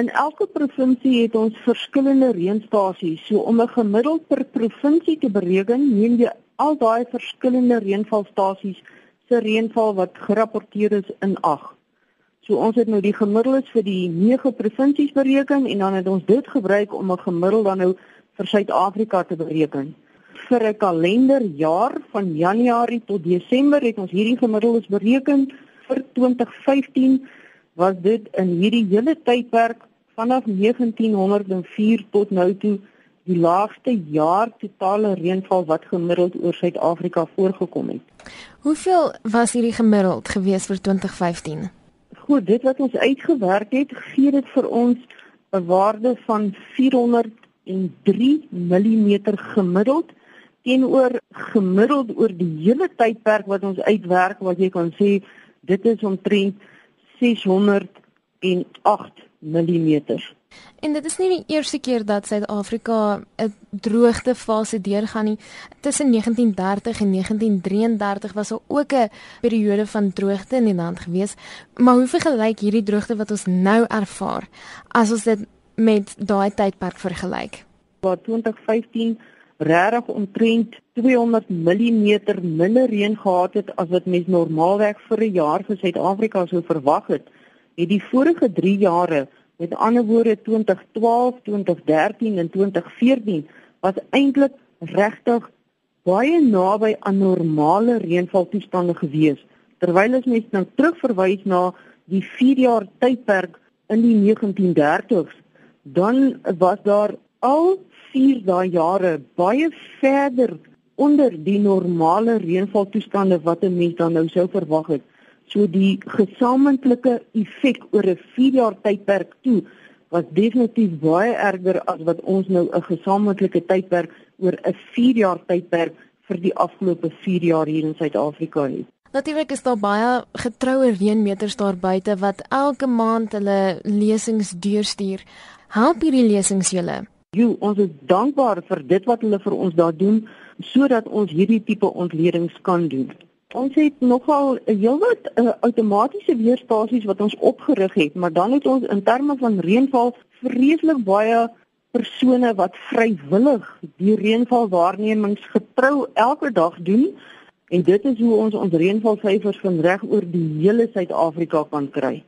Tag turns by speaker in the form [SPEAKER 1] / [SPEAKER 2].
[SPEAKER 1] In elke provinsie het ons verskillende reënstasies. So om 'n gemiddeld per provinsie te bereken, neem jy al daai verskillende reënvalstasies se reënval wat gerapporteer is in ag. So ons het nou die gemiddeldes vir die 9 provinsies bereken en dan het ons dit gebruik om 'n gemiddeld dan nou vir Suid-Afrika te bereken. Vir 'n kalenderjaar van Januarie tot Desember het ons hierdie gemiddeldes bereken vir 2015 was dit in hierdie hele tydperk vanaf 1904 tot nou toe die laagste jaar totale reënval wat gemiddeld oor Suid-Afrika voorgekom het.
[SPEAKER 2] Hoeveel was hierdie gemiddeld gewees vir 2015?
[SPEAKER 1] Goed, dit wat ons uitgewerk het, gee dit vir ons 'n waarde van 403 mm gemiddeld teenoor gemiddeld oor die hele tydperk wat ons uitwerk wat jy kan sê dit is omtrent 608 mm.
[SPEAKER 2] En dit is nie die eerste keer dat Suid-Afrika 'n droogtefase deurgaan nie. Tussen 1930 en 1933 was daar ook 'n periode van droogte in die land gewees. Maar hoe vergelyk hierdie droogte wat ons nou ervaar as ons dit met daai tydperk vergelyk?
[SPEAKER 1] Wat 2015 regtig omtrent 200 mm minder reën gehad het as wat mens normaalweg vir 'n jaar vir Suid-Afrika sou verwag het, het die vorige 3 jare Met ander woorde 2012, 2013 en 2014 was eintlik regtig baie naby aan normale reënvaltoestande gewees. Terwyl as mens nou terugverwys na die 4 jaar tydperk in die 1930s, dan was daar al 4 daai jare baie verder onder die normale reënvaltoestande wat 'n mens dan nou sou verwag het. So die gesamentlike effek oor 'n 4 jaar tydperk toe was definitief baie erger as wat ons nou 'n gesamentlike tydperk oor 'n 4 jaar tydperk vir die afgelope 4 jaar hier in Suid-Afrika het.
[SPEAKER 2] Natuurlik is daar baie getroue reënmeters daar buite wat elke maand hulle lesings deurstuur. Help hierdie lesings julle?
[SPEAKER 1] Jo, ons is dankbaar vir dit wat hulle vir ons daar doen sodat ons hierdie tipe ontledings kan doen. Ons het nogal heelwat uh, outomatiese weerstasies wat ons opgerig het, maar dan het ons in terme van reënval vreeslik baie persone wat vrywillig die reënvalwaarnemings getrou elke dag doen en dit is hoe ons ons reënvalsyfers van reg oor die hele Suid-Afrika kan kry.